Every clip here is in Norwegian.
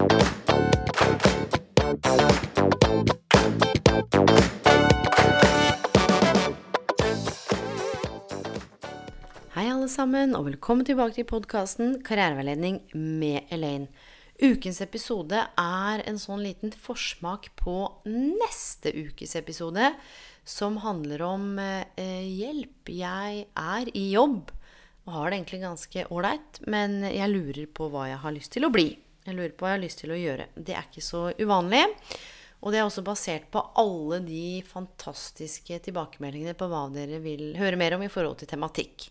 Hei, alle sammen, og velkommen tilbake til podkasten Karriereveiledning med Elaine. Ukens episode er en sånn liten forsmak på neste ukes episode, som handler om eh, hjelp. Jeg er i jobb og har det egentlig ganske ålreit, men jeg lurer på hva jeg har lyst til å bli. Jeg lurer på hva jeg har lyst til å gjøre. Det er ikke så uvanlig. Og det er også basert på alle de fantastiske tilbakemeldingene på hva dere vil høre mer om i forhold til tematikk.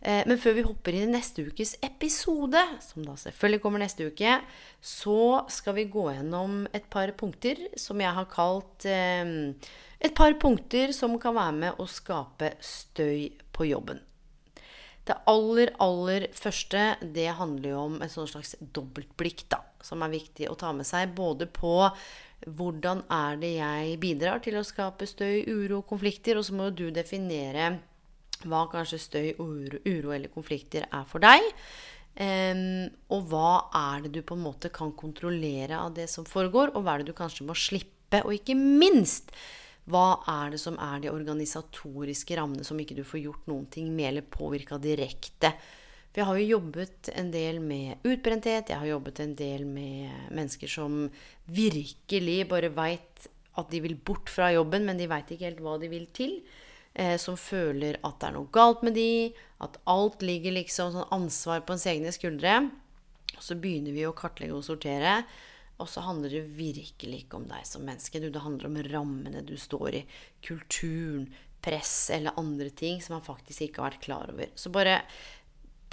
Eh, men før vi hopper inn i neste ukes episode, som da selvfølgelig kommer neste uke, så skal vi gå gjennom et par punkter som jeg har kalt eh, Et par punkter som kan være med å skape støy på jobben. Det aller, aller første, det handler jo om et sånn slags dobbeltblikk, da. Som er viktig å ta med seg. Både på hvordan er det jeg bidrar til å skape støy, uro og konflikter. Og så må du definere hva kanskje støy, uro, uro eller konflikter er for deg. Um, og hva er det du på en måte kan kontrollere av det som foregår, og hva er det du kanskje må slippe. Og ikke minst, hva er det som er de organisatoriske rammene som ikke du får gjort noen ting med eller påvirka direkte? For jeg har jo jobbet en del med utbrenthet, jeg har jobbet en del med mennesker som virkelig bare veit at de vil bort fra jobben, men de veit ikke helt hva de vil til. Eh, som føler at det er noe galt med de, at alt ligger liksom sånn ansvar på ens egne skuldre. Og så begynner vi å kartlegge og sortere. Og så handler det virkelig ikke om deg som menneske. Det handler om rammene du står i. Kulturen, press eller andre ting som man faktisk ikke har vært klar over. Så bare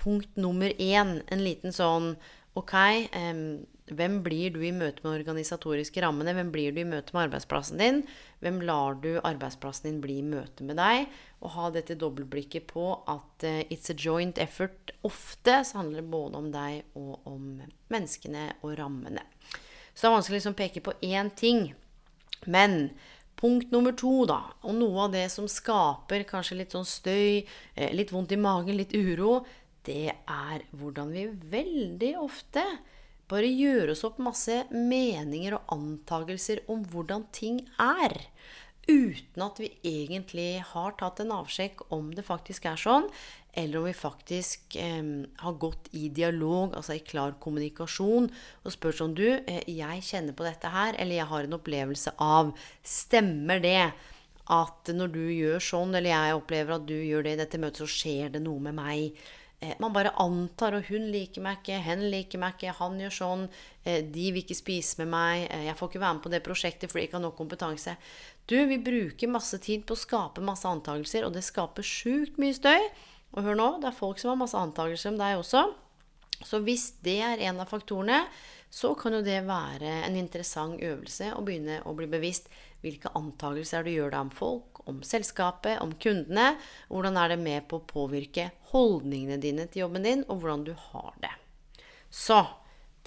punkt nummer én, en liten sånn Ok, um, hvem blir du i møte med organisatoriske rammene? Hvem blir du i møte med arbeidsplassen din? Hvem lar du arbeidsplassen din bli i møte med deg? Og ha dette dobbeltblikket på at uh, it's a joint effort. Ofte så handler det både om deg og om menneskene og rammene. Så det er vanskelig å liksom peke på én ting. Men punkt nummer to, da, og noe av det som skaper kanskje litt sånn støy, eh, litt vondt i magen, litt uro, det er hvordan vi veldig ofte bare gjør oss opp masse meninger og antagelser om hvordan ting er. Uten at vi egentlig har tatt en avsjekk om det faktisk er sånn, eller om vi faktisk eh, har gått i dialog, altså i klar kommunikasjon, og spurt sånn Du, eh, jeg kjenner på dette her, eller jeg har en opplevelse av Stemmer det at når du gjør sånn, eller jeg opplever at du gjør det i dette møtet, så skjer det noe med meg? Eh, man bare antar, og hun liker meg ikke, hen liker meg ikke, han gjør sånn, eh, de vil ikke spise med meg, jeg får ikke være med på det prosjektet fordi jeg ikke har nok kompetanse. Du, vi bruker masse tid på å skape masse antakelser, og det skaper sjukt mye støy. Og hør nå, det er folk som har masse antakelser om deg også. Så hvis det er en av faktorene, så kan jo det være en interessant øvelse å begynne å bli bevisst hvilke antakelser du gjør deg om folk, om selskapet, om kundene. Hvordan er det med på å påvirke holdningene dine til jobben din, og hvordan du har det. Så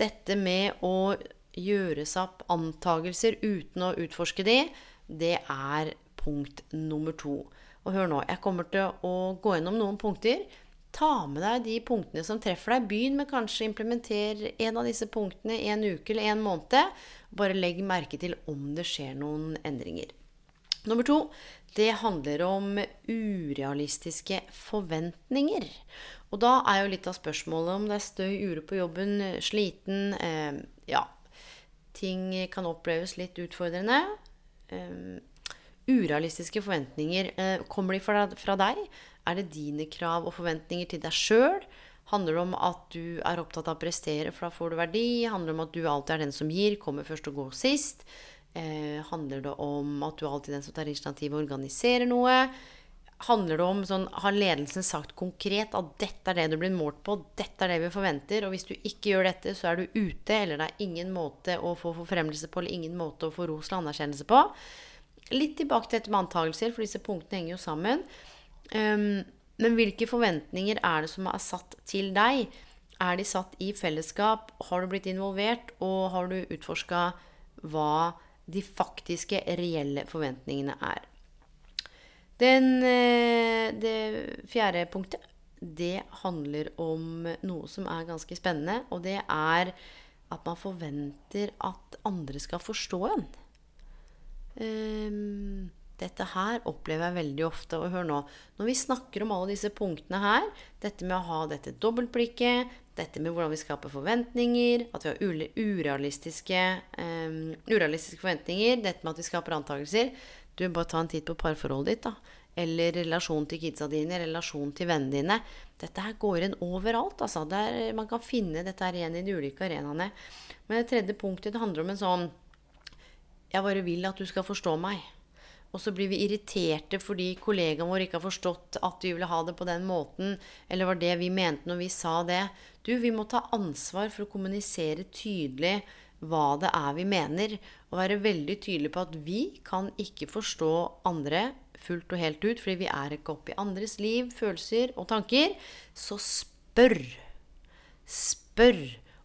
dette med å gjøre seg opp antakelser uten å utforske de, det er punkt nummer to. Og hør nå, jeg kommer til å gå gjennom noen punkter. Ta med deg de punktene som treffer deg. Begynn med kanskje implementere en av disse punktene en uke eller en måned. Bare legg merke til om det skjer noen endringer. Nummer to det handler om urealistiske forventninger. Og da er jo litt av spørsmålet om det er støy, uro på jobben, sliten eh, Ja, ting kan oppleves litt utfordrende. Eh, urealistiske forventninger. Eh, kommer de fra, fra, deg? Er det dine krav og forventninger til deg sjøl? Handler det om at du er opptatt av å prestere, for da får du verdi? Handler det om at du alltid er den som gir, kommer først og går sist? Eh, handler det om at du alltid er den som tar initiativ og organiserer noe? Handler det om sånn, Har ledelsen sagt konkret at dette er det du blir målt på, dette er det vi forventer, og hvis du ikke gjør dette, så er du ute, eller det er ingen måte å få forfremmelse på, eller ingen måte å få ros eller anerkjennelse på. Litt tilbake til dette med antakelser, for disse punktene henger jo sammen. Um, men hvilke forventninger er det som er satt til deg? Er de satt i fellesskap? Har du blitt involvert? Og har du utforska hva de faktiske, reelle forventningene er? Den, eh, det fjerde punktet, det handler om noe som er ganske spennende. Og det er at man forventer at andre skal forstå en. Um, dette her opplever jeg veldig ofte. Og hør nå, når vi snakker om alle disse punktene her, dette med å ha dette dobbeltblikket, dette med hvordan vi skaper forventninger, at vi har urealistiske, um, urealistiske forventninger, dette med at vi skaper antakelser du, bare ta en titt på parforholdet ditt, da. Eller relasjon til kidsa dine, relasjon til vennene dine. Dette her går inn overalt. altså. Der man kan finne dette her igjen i de ulike arenaene. Men det tredje punktet det handler om en sånn Jeg bare vil at du skal forstå meg. Og så blir vi irriterte fordi kollegaen vår ikke har forstått at vi ville ha det på den måten. Eller var det vi mente når vi sa det. Du, vi må ta ansvar for å kommunisere tydelig hva det er vi mener, og være veldig tydelig på at vi kan ikke forstå andre fullt og helt ut, fordi vi er ikke oppe i andres liv, følelser og tanker. Så spør. Spør.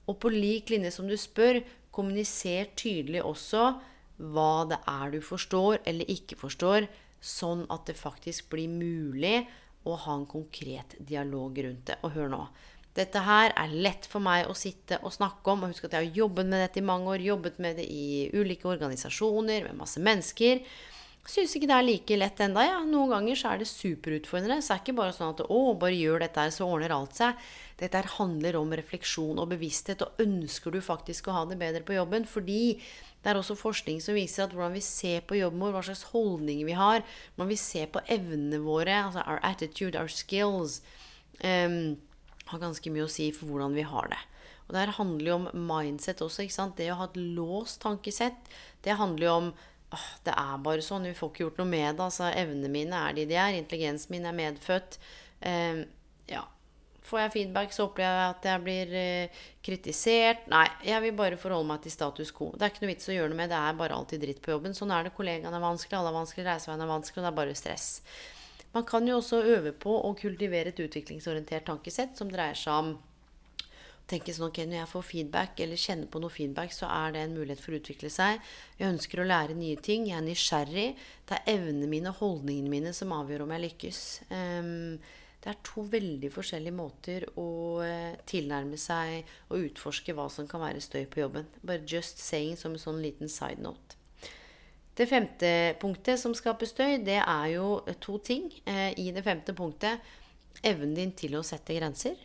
Og på lik linje som du spør, kommuniser tydelig også hva det er du forstår eller ikke forstår, sånn at det faktisk blir mulig å ha en konkret dialog rundt det. Og hør nå. Dette her er lett for meg å sitte og snakke om. Og husk at jeg har jobbet med dette i mange år. Jobbet med det i ulike organisasjoner med masse mennesker. Syns ikke det er like lett enda, ja. Noen ganger så er det superutfordrende. Så det er ikke bare sånn at å, bare gjør dette her, så ordner alt seg. Dette her handler om refleksjon og bevissthet. Og ønsker du faktisk å ha det bedre på jobben? Fordi det er også forskning som viser at hvordan vi ser på jobben vår, hva slags holdninger vi har, hvordan vi ser på evnene våre, altså our attitude, our skills um, har ganske mye å si for hvordan vi har det. Og det her handler jo om mindset også. ikke sant? Det å ha et låst tankesett. Det handler jo om åh, Det er bare sånn. Vi får ikke gjort noe med det. altså Evnene mine er de de er. Intelligensen min er medfødt. Eh, ja. Får jeg feedback, så opplever jeg at jeg blir eh, kritisert. Nei, jeg vil bare forholde meg til status quo. Det er ikke noe vits å gjøre noe med. Det er bare alltid dritt på jobben. Sånn er det. Kollegaene er vanskelig, alle er vanskelig, reiseveien er vanskelig, og det er bare stress. Man kan jo også øve på å kultivere et utviklingsorientert tankesett som dreier seg om tenke sånn, ok, Når jeg får feedback eller kjenner på noe feedback, så er det en mulighet for å utvikle seg. Jeg ønsker å lære nye ting. Jeg er nysgjerrig. Det er evnene mine, holdningene mine, som avgjør om jeg lykkes. Um, det er to veldig forskjellige måter å uh, tilnærme seg og utforske hva som kan være støy på jobben. Bare just saying som en sånn liten side note. Det femte punktet som skaper støy, det er jo to ting. Eh, I det femte punktet evnen din til å sette grenser.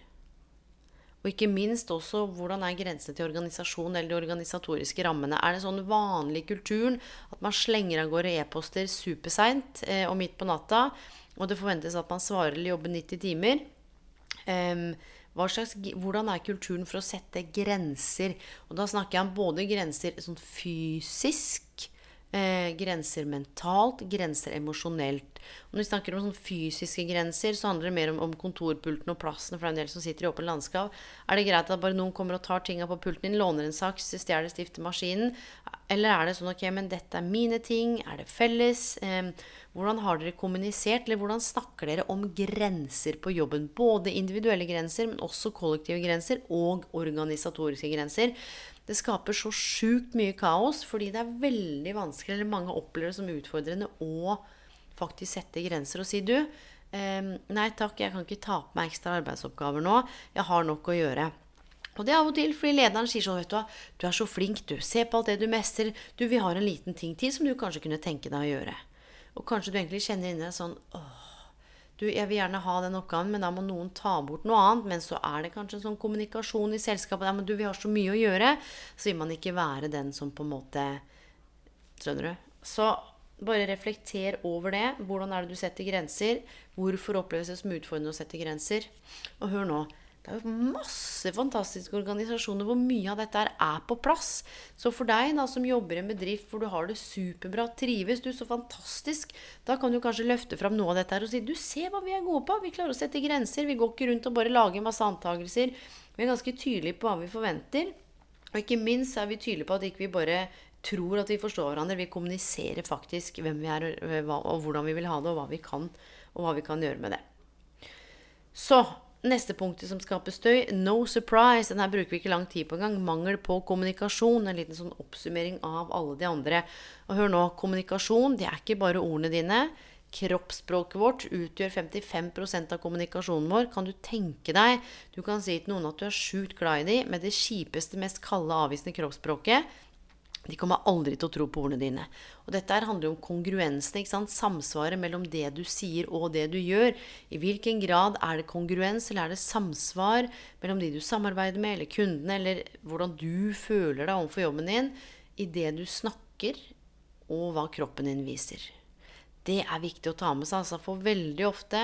Og ikke minst også hvordan er grensene til organisasjon eller de organisatoriske rammene. Er det sånn vanlig kulturen at man slenger av gårde e-poster superseint eh, og midt på natta, og det forventes at man svarer eller jobber 90 timer? Um, slags, hvordan er kulturen for å sette grenser? Og da snakker jeg om både grenser sånn fysisk Eh, grenser mentalt, grenser emosjonelt. Når vi snakker om sånn fysiske grenser, så handler det mer om, om kontorpulten og plassen for en del som sitter i åpen landskap. Er det greit at bare noen kommer og tar tinga på pulten din, låner en saks, stjeler stiftemaskinen? Eller er det sånn ok, men dette er mine ting, er det felles? Hvordan har dere kommunisert, eller hvordan snakker dere om grenser på jobben? Både individuelle grenser, men også kollektive grenser og organisatoriske grenser. Det skaper så sjukt mye kaos fordi det er veldig vanskelig, eller mange opplever det som utfordrende, å faktisk sette grenser og si du, eh, nei takk, jeg kan ikke ta på meg ekstra arbeidsoppgaver nå. Jeg har nok å gjøre. Og det er av og til fordi lederen sier sånn, vet du hva, du er så flink, du. Se på alt det du mestrer. Du, vi har en liten ting til som du kanskje kunne tenke deg å gjøre. Og kanskje du egentlig kjenner inni deg sånn åh, du, jeg vil gjerne ha den oppgaven, men da må noen ta bort noe annet. Men så er det kanskje en sånn kommunikasjon i selskapet. der, men du, vi har så mye å gjøre. Så vil man ikke være den som på en måte Skjønner du? Så bare reflekter over det. Hvordan er det du setter grenser? Hvorfor oppleves det som utfordrende å sette grenser? Og hør nå. Det er jo masse fantastiske organisasjoner hvor mye av dette er på plass. Så for deg da, som jobber i en bedrift hvor du har det superbra, trives du så fantastisk, da kan du kanskje løfte fram noe av dette her og si du ser hva vi er gode på. Vi klarer å sette grenser. Vi går ikke rundt og bare lager masse antakelser. Vi er ganske tydelige på hva vi forventer. Og ikke minst er vi tydelige på at ikke vi bare tror at vi forstår hverandre. Vi kommuniserer faktisk hvem vi er, og hvordan vi vil ha det, og hva vi kan, og hva vi kan gjøre med det. Så neste punktet som skaper støy, no surprise. Den her bruker vi ikke lang tid på engang. Mangel på kommunikasjon. En liten sånn oppsummering av alle de andre. Og hør nå, kommunikasjon, det er ikke bare ordene dine. Kroppsspråket vårt utgjør 55% av kommunikasjonen vår. Kan du tenke deg Du kan si til noen at du er sjukt glad i dem med det kjipeste, mest kalde, avvisende kroppsspråket. De kommer aldri til å tro på ordene dine. Og dette her handler om kongruensen. ikke sant? Samsvaret mellom det du sier og det du gjør. I hvilken grad er det kongruens, eller er det samsvar mellom de du samarbeider med, eller kundene, eller hvordan du føler deg overfor jobben din, i det du snakker, og hva kroppen din viser. Det er viktig å ta med seg. Altså, for veldig ofte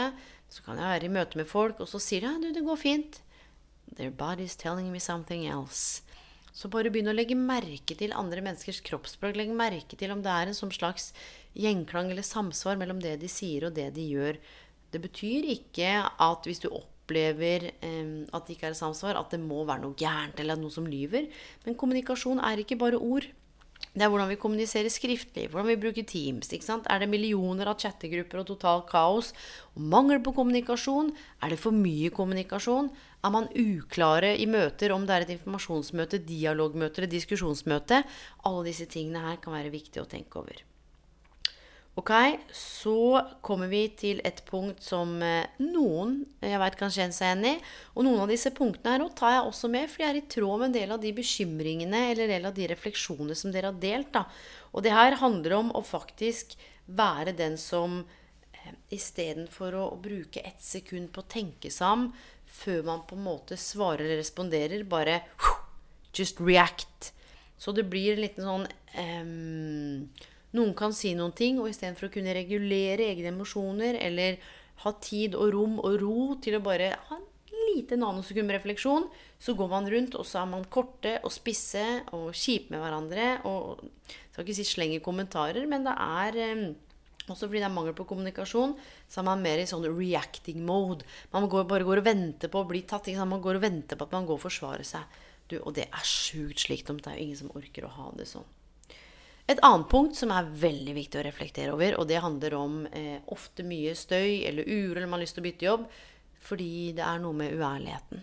så kan jeg være i møte med folk, og så sier de ja, du, det går fint. Their body is telling me something else. Så bare begynn å legge merke til andre menneskers kroppsspråk. Legg merke til om det er en slags gjenklang eller samsvar mellom det de sier og det de gjør. Det betyr ikke at hvis du opplever eh, at det ikke er samsvar, at det må være noe gærent eller noe som lyver. Men kommunikasjon er ikke bare ord. Det er hvordan vi kommuniserer skriftlig, hvordan vi bruker Teams. ikke sant? Er det millioner av chattegrupper og total kaos? Og mangel på kommunikasjon? Er det for mye kommunikasjon? Er man uklare i møter, om det er et informasjonsmøte, dialogmøte eller diskusjonsmøte? Alle disse tingene her kan være viktige å tenke over. Ok, så kommer vi til et punkt som eh, noen jeg vet kan kjenne seg igjen i. Og noen av disse punktene her tar jeg også med, for de er i tråd med en del av de bekymringene eller en del av de refleksjonene som dere har delt. Da. Og det her handler om å faktisk være den som eh, istedenfor å, bruke ett sekund på å tenke seg om, før man på en måte svarer eller responderer. Bare just react. Så det blir en liten sånn um, Noen kan si noen ting, og istedenfor å kunne regulere egne emosjoner eller ha tid og rom og ro til å bare ha en lite nanosekund refleksjon, så går man rundt, og så er man korte og spisse og kjipe med hverandre. Og jeg skal ikke si slenge kommentarer, men det er um, også fordi det er mangel på kommunikasjon, så er man mer i sånn reacting mode. Man går, bare går og venter på å bli tatt. Man går og venter på at man går og forsvarer seg. Du, og det er sjukt om Det er jo ingen som orker å ha det sånn. Et annet punkt som er veldig viktig å reflektere over, og det handler om eh, ofte mye støy eller uro eller man har lyst til å bytte jobb, fordi det er noe med uærligheten.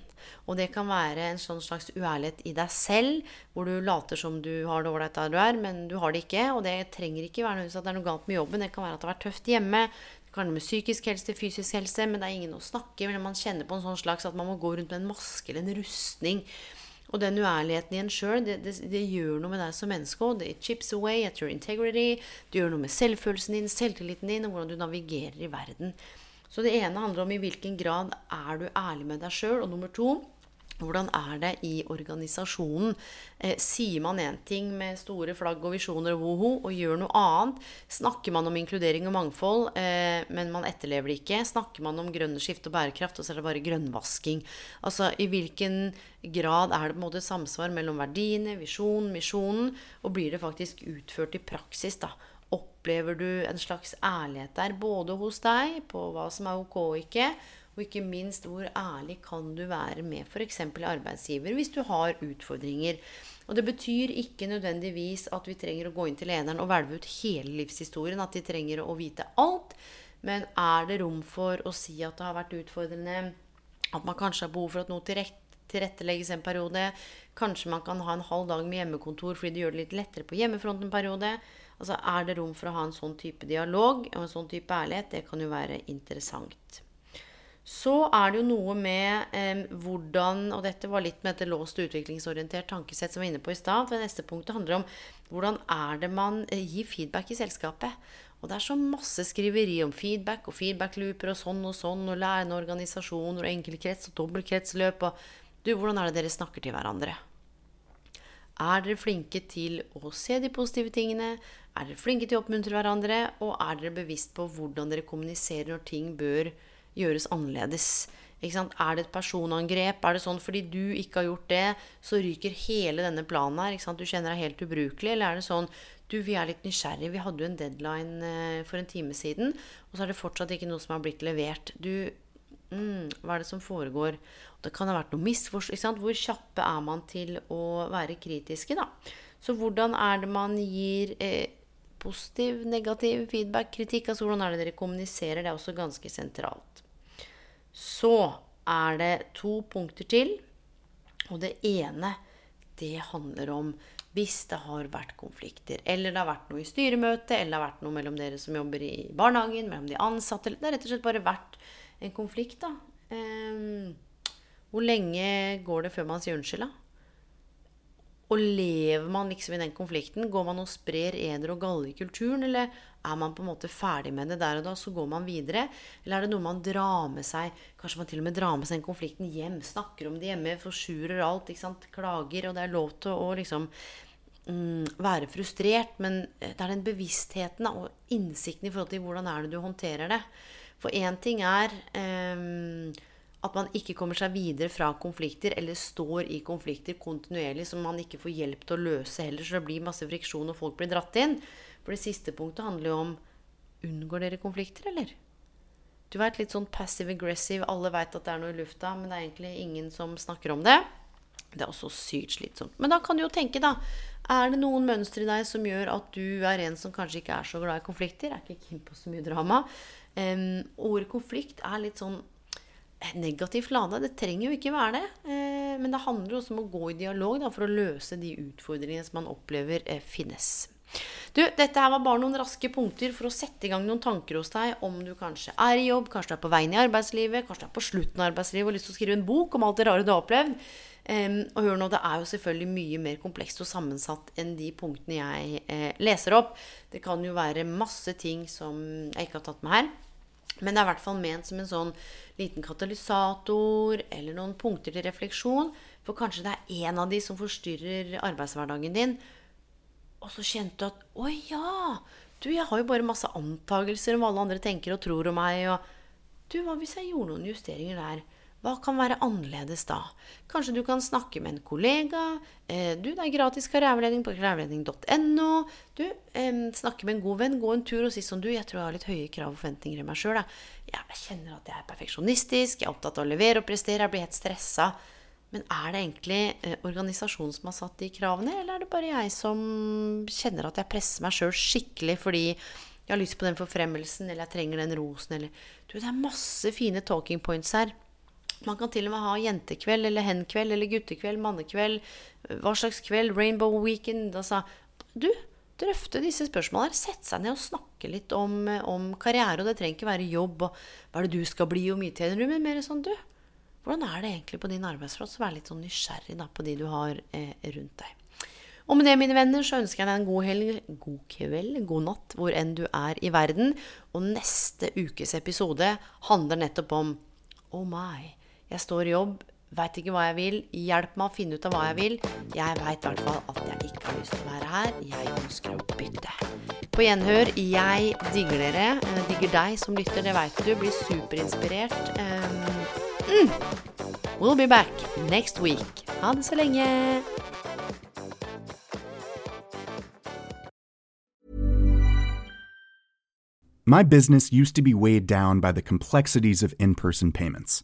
Og det kan være en sånn slags uærlighet i deg selv, hvor du later som du har det ålreit der du er, men du har det ikke. Og det trenger ikke være at det er noe galt med jobben. Det kan være at det har vært tøft hjemme. Det kan være med psykisk helse, fysisk helse, men det er ingen å snakke med. Man kjenner på en sånn slags at man må gå rundt med en maske eller en rustning. Og den uærligheten i en sjøl, det, det, det, gjør noe med deg som menneske òg. Det chips away at your integrity. Det gjør noe med selvfølelsen din, selvtilliten din, og hvordan du navigerer i verden. Så det ene handler om i hvilken grad er du ærlig med deg sjøl. Og nummer to hvordan er det i organisasjonen? Eh, sier man én ting med store flagg og visjoner og woho, og gjør noe annet? Snakker man om inkludering og mangfold, eh, men man etterlever det ikke? Snakker man om grønne skift og bærekraft, og så er det bare grønnvasking? Altså, I hvilken grad er det på en måte samsvar mellom verdiene, visjonen, misjonen, og blir det faktisk utført i praksis? da? Opplever du en slags ærlighet der, både hos deg på hva som er ok og ikke, og ikke minst hvor ærlig kan du være med f.eks. arbeidsgiver hvis du har utfordringer. Og det betyr ikke nødvendigvis at vi trenger å gå inn til lederen og hvelve ut hele livshistorien, at de trenger å vite alt. Men er det rom for å si at det har vært utfordrende, at man kanskje har behov for at noe tilrettelegges en periode, kanskje man kan ha en halv dag med hjemmekontor fordi det gjør det litt lettere på hjemmefronten en periode, Altså Er det rom for å ha en sånn type dialog og en sånn type ærlighet? Det kan jo være interessant. Så er det jo noe med eh, hvordan Og dette var litt med dette låst utviklingsorientert tankesett som vi var inne på i stad. For det neste punktet handler om hvordan er det man eh, gir feedback i selskapet. Og det er så masse skriveri om feedback og feedback-looper og sånn og sånn, og lærende organisasjoner og enkeltkrets og dobbeltkretsløp og Du, hvordan er det dere snakker til hverandre? Er dere flinke til å se de positive tingene? Er dere flinke til å oppmuntre hverandre? Og er dere bevisst på hvordan dere kommuniserer når ting bør gjøres annerledes? Ikke sant? Er det et personangrep? Er det sånn fordi du ikke har gjort det, så ryker hele denne planen her? Du kjenner deg helt ubrukelig? Eller er det sånn du, vi er litt nysgjerrige. Vi hadde jo en deadline eh, for en time siden, og så er det fortsatt ikke noe som har blitt levert. Du, mm, hva er det som foregår? Det kan ha vært noe misforståelse. Hvor kjappe er man til å være kritiske, da? Så hvordan er det man gir eh, positiv, negativ feedback, kritikk? Altså hvordan er det dere kommuniserer? Det er også ganske sentralt. Så er det to punkter til. Og det ene, det handler om hvis det har vært konflikter, eller det har vært noe i styremøtet, eller det har vært noe mellom dere som jobber i barnehagen, mellom de ansatte Det har rett og slett bare vært en konflikt, da. Um, hvor lenge går det før man sier unnskyld, da? Og lever man liksom i den konflikten? Går man og sprer eder og galle i kulturen? Eller er man på en måte ferdig med det der og da, så går man videre? Eller er det noe man drar med seg Kanskje man til og med drar med seg den konflikten hjem? Snakker om det hjemme, forsurer alt, ikke sant? klager, og det er lov til å liksom mm, være frustrert. Men det er den bevisstheten og innsikten i forhold til hvordan er det du håndterer det. For én ting er um, at man ikke kommer seg videre fra konflikter, eller står i konflikter kontinuerlig som man ikke får hjelp til å løse heller, så det blir masse friksjon og folk blir dratt inn. For det siste punktet handler jo om Unngår dere konflikter, eller? Du veit, litt sånn passive-aggressive. Alle veit at det er noe i lufta, men det er egentlig ingen som snakker om det. Det er også sykt slitsomt. Men da kan du jo tenke, da. Er det noen mønstre i deg som gjør at du er en som kanskje ikke er så glad i konflikter? Er ikke keen på så mye drama? Um, ordet konflikt er litt sånn negativt lada. Det trenger jo ikke være det. Eh, men det handler også om å gå i dialog da, for å løse de utfordringene som man opplever eh, finnes. Du, dette her var bare noen raske punkter for å sette i gang noen tanker hos deg om du kanskje er i jobb, kanskje du er på veien i arbeidslivet, kanskje du er på slutten av arbeidslivet og har lyst til å skrive en bok om alt det rare du har opplevd. Um, og hør nå, Det er jo selvfølgelig mye mer komplekst og sammensatt enn de punktene jeg eh, leser opp. Det kan jo være masse ting som jeg ikke har tatt med her. Men det er i hvert fall ment som en sånn liten katalysator eller noen punkter til refleksjon. For kanskje det er én av de som forstyrrer arbeidshverdagen din. Og så kjente du at Å ja! Du, jeg har jo bare masse antakelser om hva alle andre tenker og tror om meg. Og du, hva hvis jeg gjorde noen justeringer der? Hva kan være annerledes da? Kanskje du kan snakke med en kollega. Eh, du, det er gratis karriereveiledning på karriereveiledning.no. Du, eh, snakke med en god venn. Gå en tur og si som Du, jeg tror jeg har litt høye krav og forventninger i meg sjøl. Jeg kjenner at jeg er perfeksjonistisk. Jeg er opptatt av å levere og prestere. Jeg blir helt stressa. Men er det egentlig eh, organisasjonen som har satt de kravene, eller er det bare jeg som kjenner at jeg presser meg sjøl skikkelig fordi jeg har lyst på den forfremmelsen, eller jeg trenger den rosen, eller Du, det er masse fine talking points her. Man kan til og med ha jentekveld eller henkveld eller guttekveld, mannekveld, hva slags kveld, rainbow weekend altså, Du, drøfte disse spørsmålene. Sette seg ned og snakke litt om, om, karriere. Og det trenger ikke være jobb og hva er det du skal bli, og mye tjener du, men mer sånn du. Hvordan er det egentlig på din arbeidsplass? Vær litt sånn nysgjerrig da, på de du har eh, rundt deg. Og med det, mine venner, så ønsker jeg deg en god helg, god kveld, god natt, hvor enn du er i verden. Og neste ukes episode handler nettopp om Oh my. Jeg står i jobb, veit ikke hva jeg vil. Hjelp meg å finne ut av hva jeg vil. Jeg veit i hvert fall at jeg ikke har lyst til å være her. Jeg ønsker å bytte. På gjenhør. Jeg digger dere. Jeg eh, digger deg som lytter, det veit du. Blir superinspirert. Um, mm. We'll be back next week. Ha det så lenge. My business used to be weighed down by the complexities of in person payments.